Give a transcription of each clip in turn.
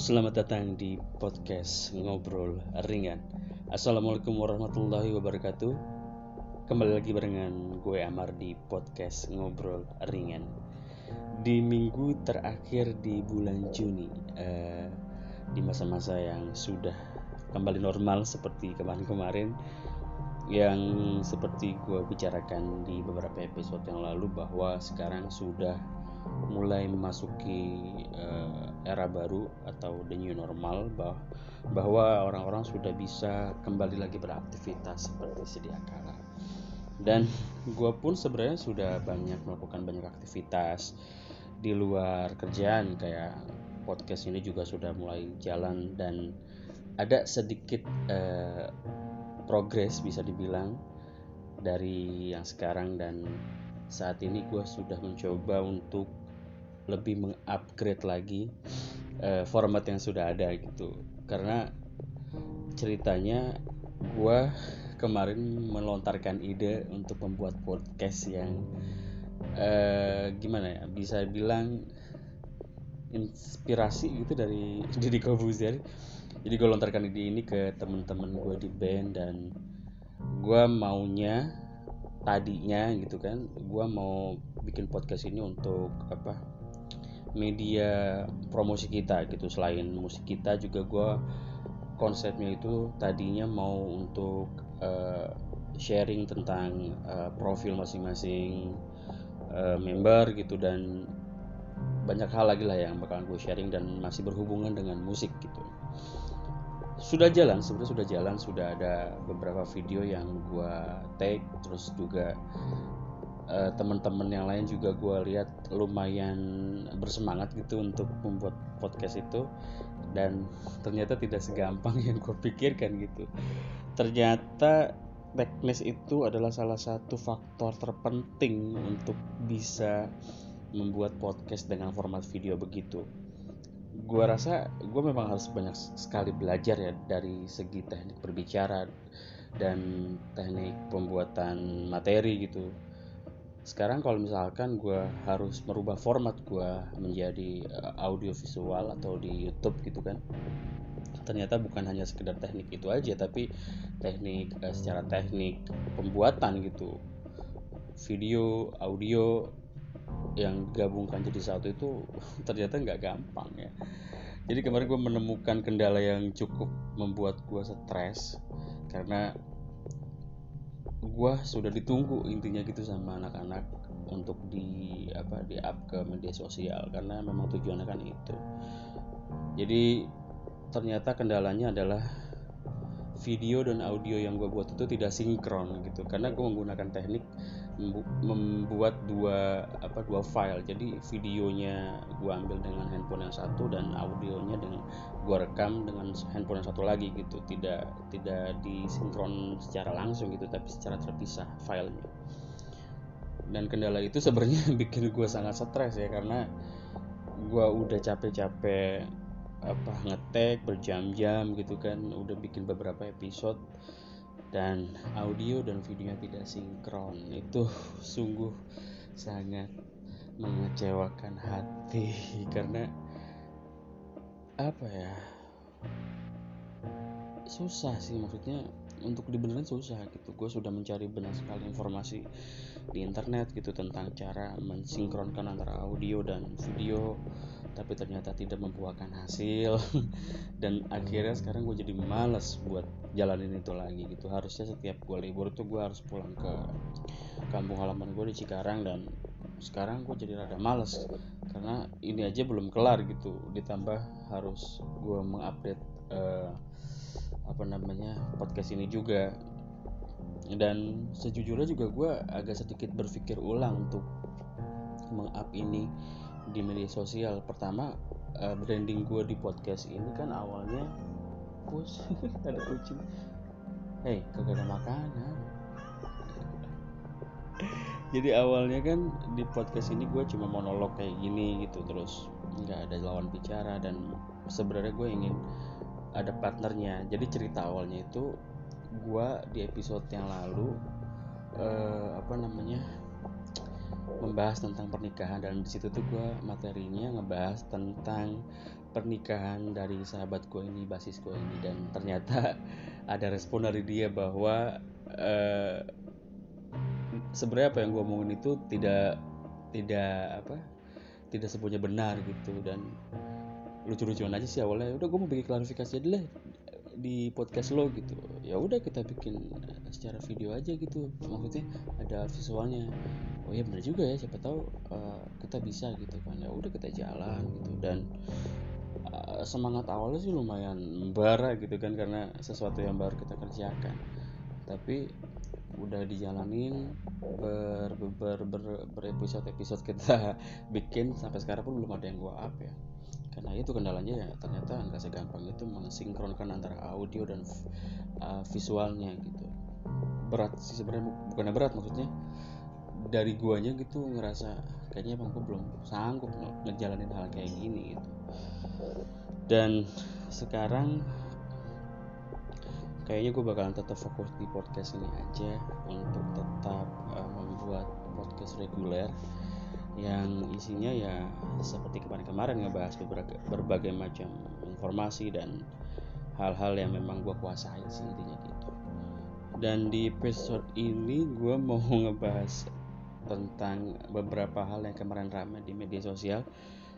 Selamat datang di podcast Ngobrol Ringan. Assalamualaikum warahmatullahi wabarakatuh. Kembali lagi barengan gue Amar di podcast Ngobrol Ringan. Di minggu terakhir di bulan Juni eh, Di masa-masa yang sudah kembali normal seperti kemarin-kemarin Yang seperti gue bicarakan di beberapa episode yang lalu Bahwa sekarang sudah mulai memasuki uh, era baru atau the new normal bah bahwa orang-orang sudah bisa kembali lagi beraktivitas seperti sedia kala. Dan gue pun sebenarnya sudah banyak melakukan banyak aktivitas di luar kerjaan kayak podcast ini juga sudah mulai jalan dan ada sedikit uh, progres bisa dibilang dari yang sekarang dan saat ini gue sudah mencoba untuk lebih mengupgrade lagi uh, format yang sudah ada gitu. Karena ceritanya gue kemarin melontarkan ide untuk membuat podcast yang uh, gimana ya bisa bilang inspirasi gitu dari Didi Kobuzer. Jadi gue lontarkan ide ini ke teman-teman gue di band dan gue maunya tadinya gitu kan gue mau bikin podcast ini untuk apa media promosi kita gitu. Selain musik kita juga gue konsepnya itu tadinya mau untuk uh, sharing tentang uh, profil masing-masing uh, member gitu dan banyak hal lagi lah yang bakalan gue sharing dan masih berhubungan dengan musik gitu. Sudah jalan sebenarnya sudah jalan sudah ada beberapa video yang gue take terus juga uh, teman-teman yang lain juga gue lihat lumayan bersemangat gitu untuk membuat podcast itu. Dan ternyata tidak segampang yang gue pikirkan gitu. Ternyata teknis itu adalah salah satu faktor terpenting untuk bisa membuat podcast dengan format video begitu. Gue rasa gue memang harus banyak sekali belajar ya dari segi teknik berbicara dan teknik pembuatan materi gitu sekarang kalau misalkan gue harus merubah format gue menjadi eh, audio visual atau di YouTube gitu kan ternyata bukan hanya sekedar teknik itu aja tapi teknik uh, secara teknik pembuatan gitu. Video audio yang digabungkan jadi satu itu ternyata nggak gampang ya. Jadi kemarin gue menemukan kendala yang cukup membuat gue stres karena gue sudah ditunggu intinya gitu sama anak-anak untuk di apa di up ke media sosial karena memang tujuannya kan itu. Jadi ternyata kendalanya adalah video dan audio yang gue buat itu tidak sinkron gitu. Karena gue menggunakan teknik membuat dua apa dua file. Jadi videonya gue ambil dengan handphone yang satu dan audionya dengan gue rekam dengan handphone yang satu lagi gitu. Tidak tidak disinkron secara langsung gitu tapi secara terpisah filenya. Dan kendala itu sebenarnya bikin gue sangat stres ya karena gue udah capek-capek apa ngetek berjam-jam gitu kan. Udah bikin beberapa episode dan audio dan videonya tidak sinkron. Itu sungguh sangat mengecewakan hati. Karena apa ya? Susah sih maksudnya untuk dibenerin susah gitu. Gue sudah mencari banyak sekali informasi di internet gitu tentang cara mensinkronkan antara audio dan video tapi ternyata tidak membuahkan hasil. Dan akhirnya sekarang gue jadi males buat jalanin itu lagi gitu. Harusnya setiap gue libur tuh gue harus pulang ke kampung halaman gue di Cikarang. Dan sekarang gue jadi rada males karena ini aja belum kelar gitu. Ditambah harus gue mengupdate uh, apa namanya podcast ini juga. Dan sejujurnya juga gue agak sedikit berpikir ulang untuk mengup ini di media sosial. Pertama uh, branding gue di podcast ini kan awalnya pus ada kucing. Hei kagak ada makanan. Jadi awalnya kan di podcast ini gue cuma monolog kayak gini gitu terus nggak ada lawan bicara dan sebenarnya gue ingin ada partnernya. Jadi cerita awalnya itu gue di episode yang lalu uh, apa namanya membahas tentang pernikahan. Dan di situ tuh gue materinya ngebahas tentang pernikahan dari sahabat gue ini basis gue ini. Dan ternyata ada respon dari dia bahwa uh, sebenarnya apa yang gue omongin itu tidak tidak apa tidak semuanya benar gitu. Dan lucu-lucuan aja sih awalnya. Udah gue mau bikin klarifikasi aja lah di podcast lo gitu. Ya udah kita bikin secara video aja gitu. Maksudnya ada visualnya oh ya benar juga ya siapa tahu uh, kita bisa gitu kan. Ya udah kita jalan gitu. Dan uh, semangat awalnya sih lumayan bara gitu kan karena sesuatu yang baru kita kerjakan. Tapi udah dijalanin ber ber ber, ber episode episode kita bikin sampai sekarang pun belum ada yang gua up ya. Karena itu kendalanya ya ternyata nggak segampang itu mensinkronkan antara audio dan uh, visualnya gitu. Berat sih sebenarnya bukan berat maksudnya dari guanya gitu ngerasa kayaknya emang gue belum sanggup ngejalanin hal kayak gini gitu. Dan sekarang kayaknya gue bakalan tetap fokus di podcast ini aja untuk tetap uh, membuat podcast reguler yang isinya ya seperti kemarin-kemarin ngebahas beberapa berbagai macam informasi dan hal-hal yang memang gue kuasai sih intinya gitu. Dan di episode ini gue mau ngebahas tentang beberapa hal yang kemarin ramai di media sosial.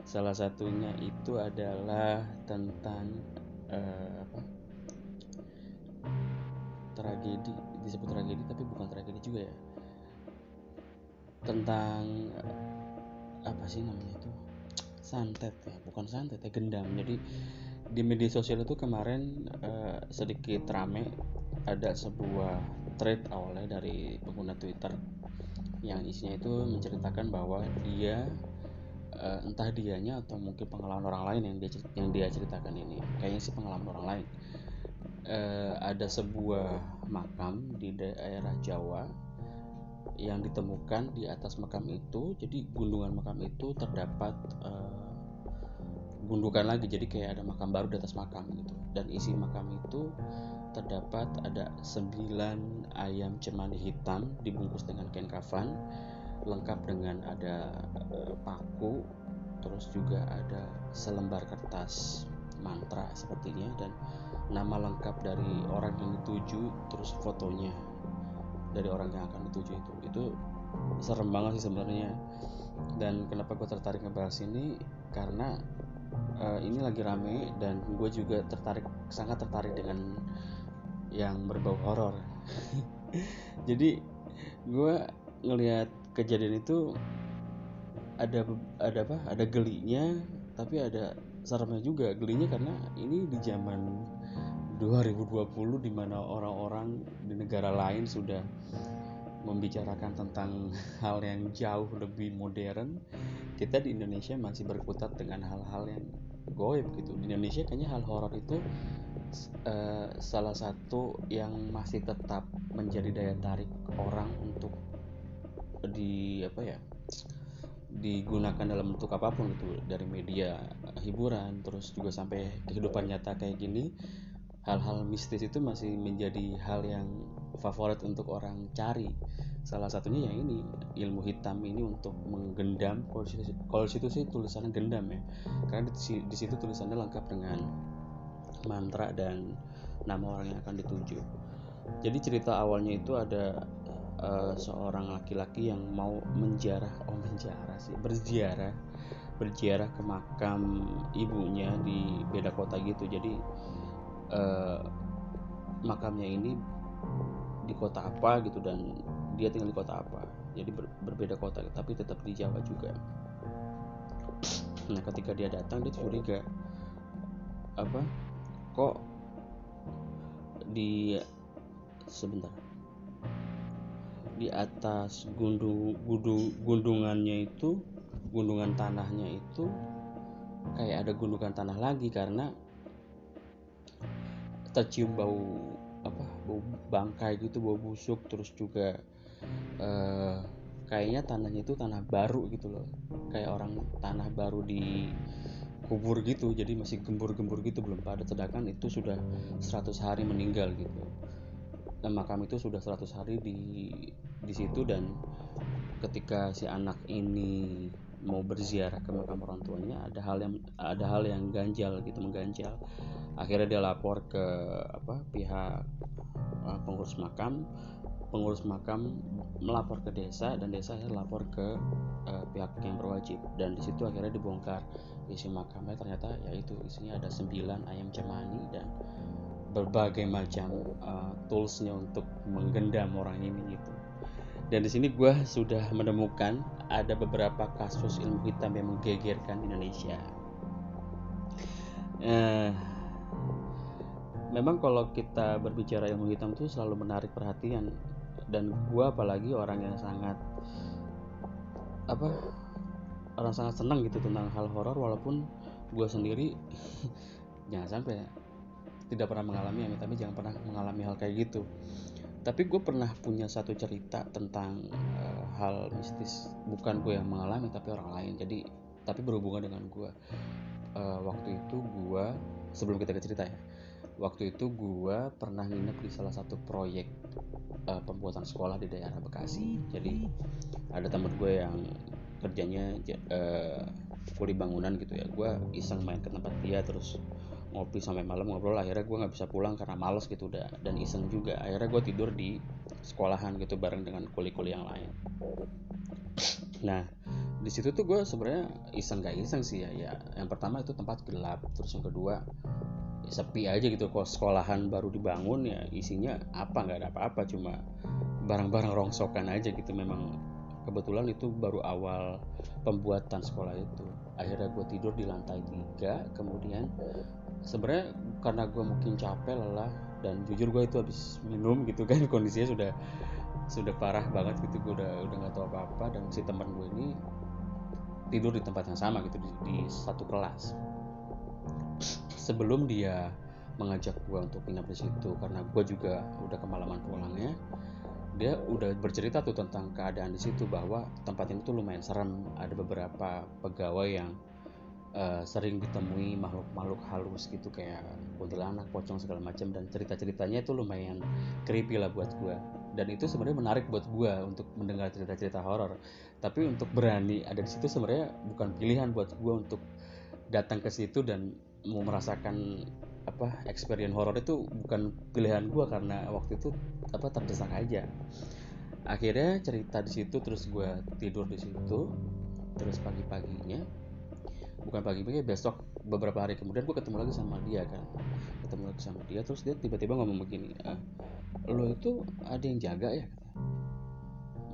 Salah satunya itu adalah tentang uh, apa? Tragedi disebut tragedi tapi bukan tragedi juga ya. Tentang uh, apa sih namanya itu? Santet ya bukan santet ya gendam. Jadi di media sosial itu kemarin uh, sedikit rame ada sebuah thread awalnya dari pengguna Twitter yang isinya itu menceritakan bahwa dia uh, entah dianya atau mungkin pengalaman orang lain yang dia yang dia ceritakan ini. Kayaknya sih pengalaman orang lain. Uh, ada sebuah makam di daerah Jawa yang ditemukan di atas makam itu. Jadi gundukan makam itu terdapat uh, gundukan lagi. Jadi kayak ada makam baru di atas makam gitu. Dan isi makam itu terdapat ada sembilan ayam cemani hitam dibungkus dengan kain kafan lengkap dengan ada uh, paku terus juga ada selembar kertas mantra sepertinya dan nama lengkap dari orang yang dituju terus fotonya dari orang yang akan dituju itu. Itu serem banget sih sebenarnya. Dan kenapa gue tertarik ngebahas ini? Karena uh, ini lagi rame dan gue juga tertarik sangat tertarik dengan yang berbau horor. Jadi gue ngelihat kejadian itu ada ada apa? Ada gelinya tapi ada seremnya juga. Gelinya karena ini di zaman 2020 di mana orang-orang di negara lain sudah membicarakan tentang hal yang jauh lebih modern. Kita di Indonesia masih berkutat dengan hal-hal yang goib gitu. Di Indonesia kayaknya hal horor itu uh, salah satu yang masih tetap menjadi daya tarik orang untuk di apa ya digunakan dalam bentuk apa pun gitu dari media hiburan terus juga sampai kehidupan nyata kayak gini hal-hal mistis itu masih menjadi hal yang favorit untuk orang cari. Salah satunya yang ini ilmu hitam ini untuk menggendam kalau situ sih tulisannya gendam ya. Karena di situ tulisannya lengkap dengan mantra dan nama orang yang akan dituju jadi cerita awalnya itu ada uh, seorang laki-laki yang mau menjarah oh menjarah sih berziarah berziarah ke makam ibunya di beda kota gitu. Jadi uh, makamnya ini di kota apa gitu dan dia tinggal di kota apa. Jadi ber, berbeda kota tapi tetap di Jawa juga. Nah ketika dia datang dia curiga apa kok di sebentar. Di atas gundung, gundung gundungannya itu gundungan tanahnya itu kayak ada gundukan tanah lagi karena tercium bau apa bau bangkai gitu bau busuk terus juga uh, kayaknya tanahnya itu tanah baru gitu loh. Kayak orang tanah baru di kubur gitu jadi masih gembur-gembur gitu belum pada sedangkan itu sudah 100 hari meninggal gitu. Dan makam itu sudah 100 hari di di situ dan ketika si anak ini mau berziarah ke makam orang tuanya ada hal yang ada hal yang ganjal gitu mengganjal. Akhirnya dia lapor ke apa pihak uh, pengurus makam. Pengurus makam melapor ke desa dan desa lapor ke uh, pihak yang berwajib. Dan di situ akhirnya dibongkar isi makamnya ternyata yaitu isinya ada sembilan ayam cemani dan berbagai macam uh, toolsnya untuk menggendam orang ini gitu dan di sini gue sudah menemukan ada beberapa kasus ilmu hitam yang menggegerkan Indonesia. Eh, memang kalau kita berbicara ilmu hitam itu selalu menarik perhatian dan gue apalagi orang yang sangat apa orang sangat senang gitu tentang hal horor walaupun gue sendiri jangan sampai tidak pernah mengalami tapi jangan pernah mengalami hal kayak gitu. Tapi gue pernah punya satu cerita tentang uh, hal mistis. Bukan gue yang mengalami tapi orang lain. Jadi tapi berhubungan dengan gue uh, waktu itu gue sebelum kita ke cerita ya waktu itu gue pernah nginep di salah satu proyek uh, pembuatan sekolah di daerah Bekasi. Jadi ada temen gue yang kerjanya uh, kuli bangunan gitu ya. Gue iseng main ke tempat dia terus ngopi sampai malam ngobrol. Akhirnya gue nggak bisa pulang karena males gitu udah dan iseng juga. Akhirnya gue tidur di sekolahan gitu bareng dengan kuli-kuli yang lain. Nah di situ tuh gue sebenarnya iseng gak iseng sih ya ya. Yang pertama itu tempat gelap terus yang kedua ya sepi aja gitu. Kok sekolahan baru dibangun ya isinya apa nggak ada apa-apa. Cuma barang-barang rongsokan aja gitu. Memang kebetulan itu baru awal pembuatan sekolah itu. Akhirnya gue tidur di lantai tiga kemudian sebenarnya karena gue mungkin capek lelah dan jujur gue itu habis minum gitu kan kondisinya sudah sudah parah banget gitu. Gue udah udah nggak tahu apa apa dan si teman gue ini tidur di tempat yang sama gitu di, di satu kelas. Sebelum dia mengajak gue untuk pindah di situ karena gue juga udah kemalaman pulangnya dia udah bercerita tuh tentang keadaan di situ bahwa tempat ini tuh lumayan serem. Ada beberapa pegawai yang uh, sering ditemui makhluk-makhluk halus gitu kayak kuntilanak, pocong segala macam. Dan cerita-ceritanya itu lumayan creepy lah buat gue dan itu sebenarnya menarik buat gue untuk mendengar cerita-cerita horor. Tapi untuk berani ada di situ sebenarnya bukan pilihan buat gue untuk datang ke situ dan mau merasakan apa experience horor itu bukan pilihan gue karena waktu itu apa terdesak aja. Akhirnya cerita di situ terus gue tidur di situ terus pagi-paginya bukan pagi-pagi besok beberapa hari kemudian gue ketemu lagi sama dia kan. Ketemu lagi sama dia terus dia tiba-tiba ngomong begini ah, lo itu ada yang jaga ya?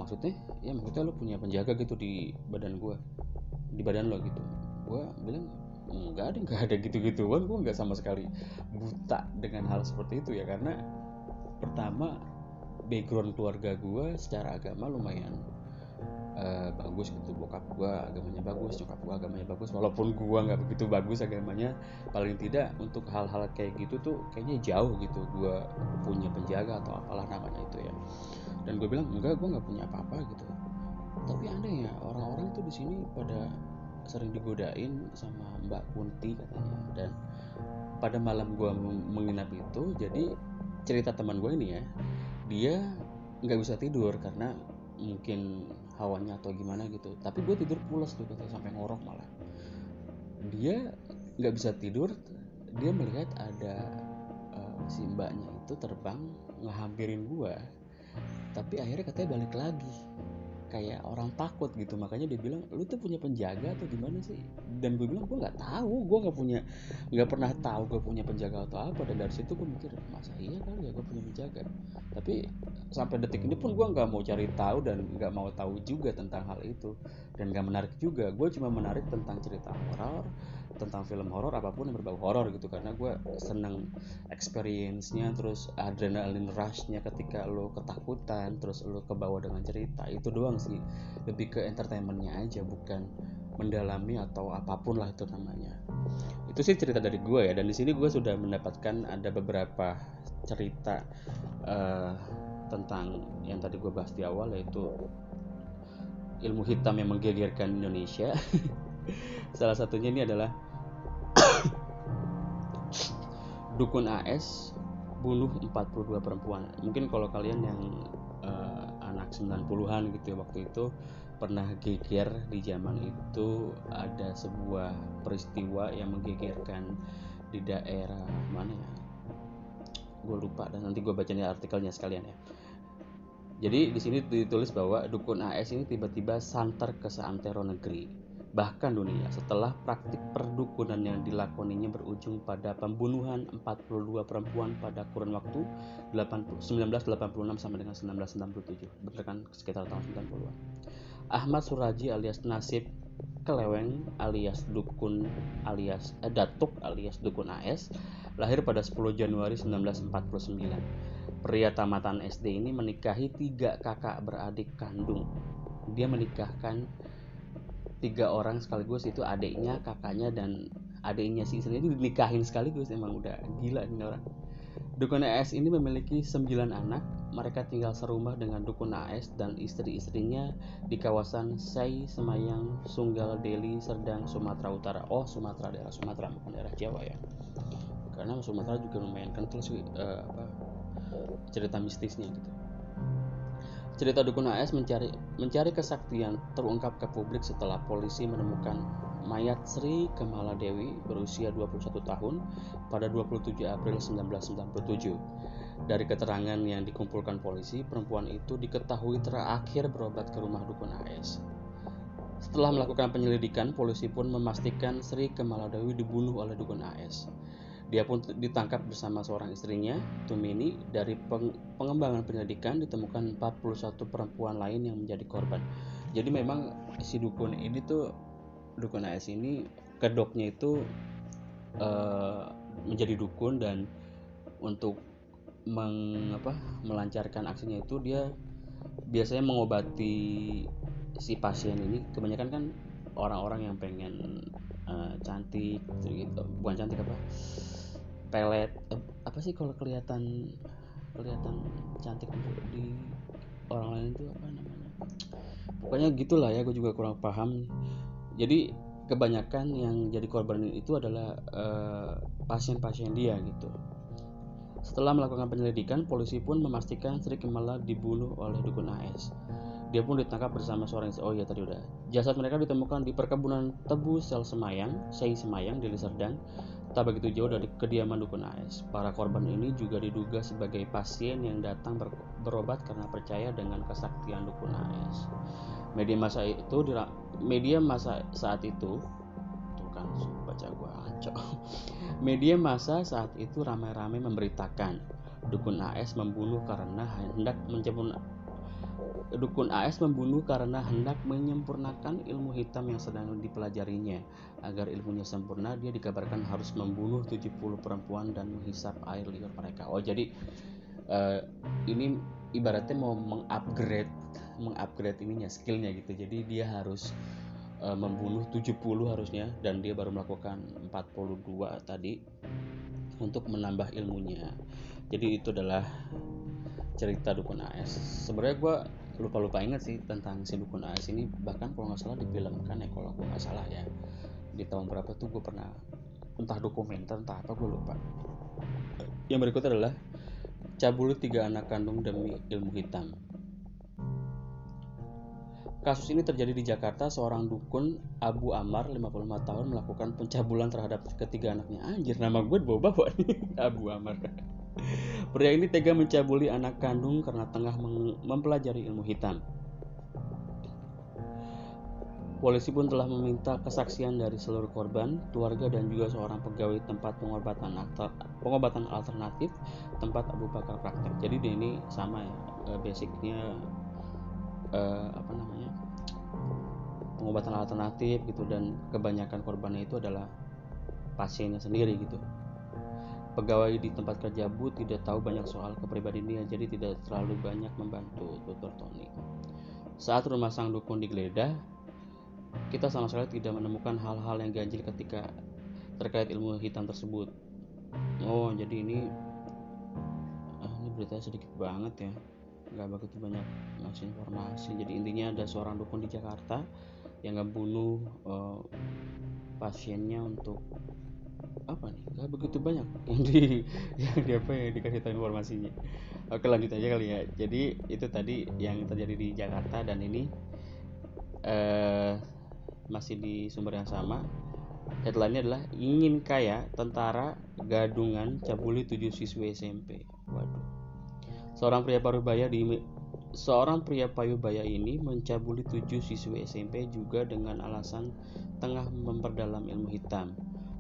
maksudnya? Ya maksudnya lo punya penjaga gitu di badan gue di badan lo gitu. Gue bilang nggak ada nggak ada gitu-gituan. Gue nggak sama sekali buta dengan hal seperti itu ya karena pertama background keluarga gue secara agama lumayan uh, bagus gitu. Bokap gue agamanya bagus nyokap gue agamanya bagus. Walaupun gue nggak begitu bagus agamanya paling tidak untuk hal-hal kayak gitu tuh kayaknya jauh gitu gue punya penjaga atau apalah namanya itu ya. Dan gue bilang enggak gue nggak punya apa-apa gitu. Tapi aneh ya orang-orang tuh di sini pada sering digodain sama Mbak Kunti katanya. Dan pada malam gue menginap itu jadi cerita teman gue ini ya dia nggak bisa tidur karena mungkin hawanya atau gimana gitu. Tapi gue tidur pulas tuh katanya sampai ngorok malah. Dia nggak bisa tidur dia melihat ada uh, si mbaknya itu terbang ngehampirin gue tapi akhirnya katanya balik lagi kayak orang takut gitu. Makanya dia bilang lu tuh punya penjaga atau gimana sih? Dan gue bilang gue nggak tahu. Gue nggak punya nggak pernah tahu gue punya penjaga atau apa. Dan dari situ gue mikir masa iya kali ya gue punya penjaga? Tapi sampai detik ini pun gue nggak mau cari tahu dan nggak mau tahu juga tentang hal itu. Dan nggak menarik juga. Gue cuma menarik tentang cerita horor tentang film horor apa pun yang berbau horor gitu. Karena gue seneng experience-nya terus adrenalin rush-nya ketika lo ketakutan terus lo kebawa dengan cerita. Itu doang sih. Lebih ke entertainmentnya aja bukan mendalami atau apa pun lah itu namanya. Itu sih cerita dari gue ya. Dan di sini gue sudah mendapatkan ada beberapa cerita uh, tentang yang tadi gue bahas di awal yaitu ilmu hitam yang menggegerkan Indonesia. Salah satunya ini adalah Dukun AS bunuh 42 perempuan. Mungkin kalau kalian yang uh, anak anak 90-an gitu ya waktu itu pernah geger di zaman itu ada sebuah peristiwa yang menggegerkan di daerah mana ya? Gue lupa dan nanti gue baca nih artikelnya sekalian ya. Jadi di sini ditulis bahwa dukun AS ini tiba-tiba santer ke seantero negeri bahkan dunia setelah praktik perdukunan yang dilakoninya berujung pada pembunuhan 42 perempuan pada kurun waktu 1986 sampai dengan 1997 berdasarkan sekitar tahun 90-an Ahmad Suraji alias Nasib Keleweng alias Dukun alias eh, Datuk alias Dukun AS lahir pada 10 Januari 1949 pria tamatan SD ini menikahi tiga kakak beradik kandung. Dia menikahkan tiga orang sekaligus itu adiknya kakaknya dan adiknya si istrinya itu dinikahin sekaligus emang udah gila ini orang Dukun AS ini memiliki sembilan anak mereka tinggal serumah dengan Dukun AS dan istri-istrinya di kawasan Sei, Semayang, Sunggal, Deli, Serdang, Sumatera Utara. Oh, Sumatera daerah Sumatera bukan daerah Jawa ya. Karena Sumatera juga lumayan kental sih uh, apa cerita mistisnya gitu. Cerita dukun AS mencari mencari kesaktian terungkap ke publik setelah polisi menemukan mayat Sri Kemala Dewi berusia 21 tahun pada 27 April 1997. Dari keterangan yang dikumpulkan polisi, perempuan itu diketahui terakhir berobat ke rumah dukun AS. Setelah melakukan penyelidikan, polisi pun memastikan Sri Kemala Dewi dibunuh oleh dukun AS. Dia pun ditangkap bersama seorang istrinya, Tumini. Dari pengembangan penyelidikan ditemukan 41 perempuan lain yang menjadi korban. Jadi memang si dukun ini tuh dukun AS ini kedoknya itu uh, menjadi dukun dan untuk meng, melancarkan aksinya itu dia biasanya mengobati si pasien ini kebanyakan kan orang-orang yang pengen uh, cantik gitu bukan cantik apa pelet eh, apa sih kalau kelihatan kelihatan cantik di orang lain itu apa namanya? Pokoknya gitulah ya gue juga kurang paham. Jadi kebanyakan yang jadi korban itu adalah eh, pasien-pasien dia gitu. Setelah melakukan penyelidikan polisi pun memastikan Sri Kemala dibunuh oleh dukun AS dia pun ditangkap bersama seorang oh ya tadi udah. Jasad mereka ditemukan di perkebunan tebu sel Semayang Sei Semayang di Liserdang Tak begitu jauh dari kediaman dukun AS, para korban ini juga diduga sebagai pasien yang datang ber berobat karena percaya dengan kesaktian dukun AS. Media masa itu media masa saat itu tuh kan baca gua ngaco. Media masa saat itu ramai-ramai memberitakan dukun AS membunuh karena hendak Dukun AS membunuh karena hendak menyempurnakan ilmu hitam yang sedang dipelajarinya. Agar ilmunya sempurna, dia dikabarkan harus membunuh 70 perempuan dan menghisap air liur mereka. Oh, jadi uh, ini ibaratnya mau mengupgrade mengupgrade ininya skillnya gitu. Jadi dia harus uh, membunuh 70 harusnya dan dia baru melakukan 42 tadi untuk menambah ilmunya. Jadi itu adalah cerita dukun AS. Sebenarnya gue lupa-lupa ingat sih tentang si dukun AS ini. Bahkan kalau nggak salah difilmkan ya kalau gue nggak salah ya. Di tahun berapa tuh gue pernah entah dokumenter entah apa gue lupa. Yang berikut adalah cabul tiga anak kandung demi ilmu hitam. Kasus ini terjadi di Jakarta, seorang dukun Abu Amar 55 tahun melakukan pencabulan terhadap ketiga anaknya. Anjir, nama gue bawa-bawa nih, Abu Amar. Pria ini tega mencabuli anak kandung karena tengah mempelajari ilmu hitam. Polisi pun telah meminta kesaksian dari seluruh korban, keluarga dan juga seorang pegawai tempat pengobatan pengobatan alternatif tempat Abu Bakar praktek. Jadi dia ini sama ya, eh, basicnya eh, apa namanya pengobatan alternatif gitu dan kebanyakan korbannya itu adalah pasiennya sendiri gitu. Pegawai di tempat kerja Bu tidak tahu banyak soal kepribadian dia, jadi tidak terlalu banyak membantu Dr. Tony. Saat rumah sang dukun digeledah, kita sama sekali tidak menemukan hal-hal yang ganjil ketika terkait ilmu hitam tersebut. Oh, jadi ini ah, ini berita sedikit banget ya, nggak begitu banyak ngasih informasi. Jadi intinya ada seorang dukun di Jakarta yang ngebunuh uh, pasiennya untuk apa nih? Gak begitu banyak. Yang di yang di apa ya dikasih tahu informasinya. Oke lanjut aja kali ya. Jadi itu tadi yang terjadi di Jakarta dan ini eh, masih di sumber yang sama. Headline-nya adalah ingin kaya tentara gadungan cabuli 7 siswi SMP waduh. Seorang pria parubaya di seorang pria payubaya ini mencabuli 7 siswi SMP juga dengan alasan tengah memperdalam ilmu hitam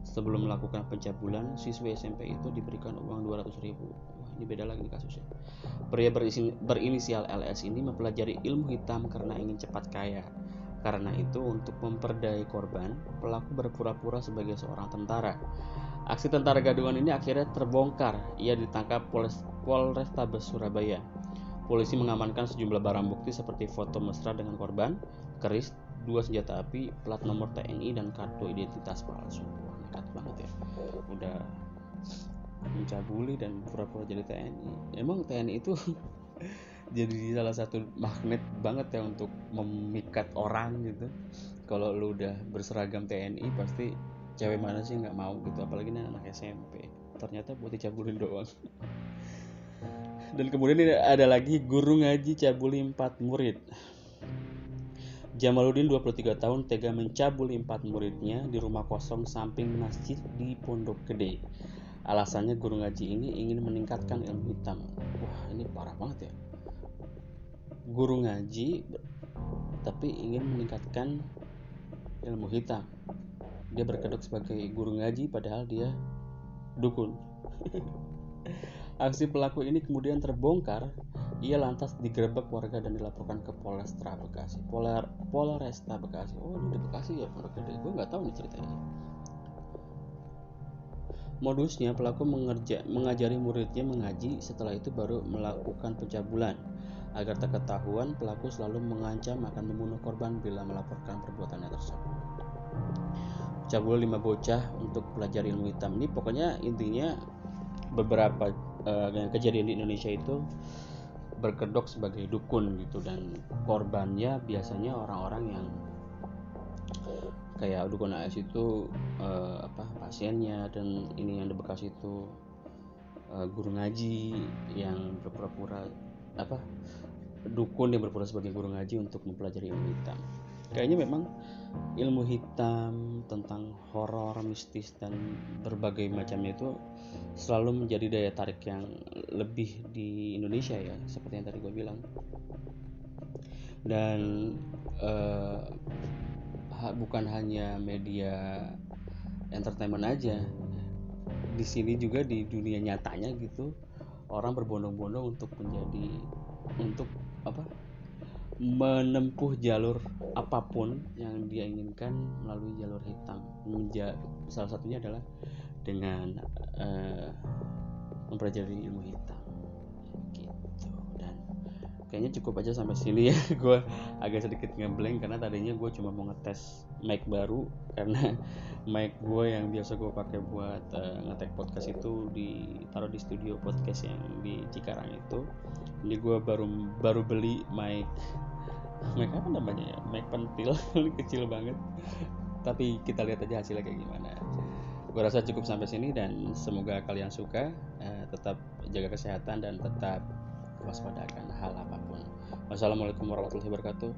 Sebelum melakukan pencabulan, siswa SMP itu diberikan uang 200 ribu. Wah, ini beda lagi kasusnya. Pria berinisial LS ini mempelajari ilmu hitam karena ingin cepat kaya. Karena itu, untuk memperdaya korban, pelaku berpura-pura sebagai seorang tentara. Aksi tentara gadungan ini akhirnya terbongkar. Ia ditangkap Polres Polrestabes Surabaya. Polisi mengamankan sejumlah barang bukti seperti foto mesra dengan korban, keris, dua senjata api, plat nomor TNI, dan kartu identitas palsu nekat banget ya. Udah mencabuli dan pura-pura jadi TNI emang TNI itu jadi salah satu magnet banget ya untuk memikat orang gitu. Kalau lu udah berseragam TNI pasti cewek mana sih nggak mau gitu? Apalagi ini anak SMP ternyata buat dicabulin doang. Dan kemudian ada lagi guru ngaji cabuli empat murid Jamaluddin 23 tahun tega mencabuli empat muridnya di rumah kosong samping masjid di Pondok Gede. Alasannya guru ngaji ini ingin meningkatkan ilmu hitam. Wah ini parah banget ya. Guru ngaji tapi ingin meningkatkan ilmu hitam. Dia berkedok sebagai guru ngaji padahal dia dukun. Aksi pelaku ini kemudian terbongkar ia lantas digerebek warga dan dilaporkan ke Polresta Bekasi. Polar Polresta Bekasi. Oh, ini di Bekasi ya Pondok Gede. Gue nggak tahu nih ceritanya. Modusnya pelaku mengerja, mengajari muridnya mengaji, setelah itu baru melakukan pencabulan. Agar tak ketahuan, pelaku selalu mengancam akan membunuh korban bila melaporkan perbuatannya tersebut. Cabul lima bocah untuk belajar ilmu hitam ini pokoknya intinya beberapa uh, kejadian di Indonesia itu berkedok sebagai dukun gitu. Dan korbannya biasanya orang-orang yang kayak dukun AS itu uh, apa pasiennya dan ini yang di bekas itu uh, guru ngaji yang berpura-pura apa dukun yang berpura sebagai guru ngaji untuk mempelajari ilmu hitam kayaknya memang ilmu hitam tentang horor mistis dan berbagai macamnya itu selalu menjadi daya tarik yang lebih di Indonesia ya seperti yang tadi gue bilang. Dan uh, bukan hanya media entertainment aja di sini juga di dunia nyatanya gitu orang berbondong-bondong untuk menjadi untuk apa menempuh jalur apa pun yang dia inginkan melalui jalur hitam. Menja salah satunya adalah dengan uh, mempelajari ilmu hitam. Gitu. Dan kayaknya cukup aja sampai sini ya. Gue agak sedikit ngeblank karena tadinya gue cuma mau ngetes mic baru karena mic gue yang biasa gue pakai buat uh, ngetek podcast itu ditaruh di studio podcast yang di Cikarang itu. Ini gue baru baru beli mic mic apa namanya ya mic pentil kecil banget. Tapi kita lihat aja hasilnya kayak gimana. Gue rasa cukup sampai sini dan semoga kalian suka uh, tetap jaga kesehatan dan tetap waspadakan hal apa pun. Wassalamualaikum warahmatullahi wabarakatuh.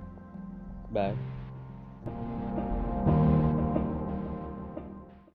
Bye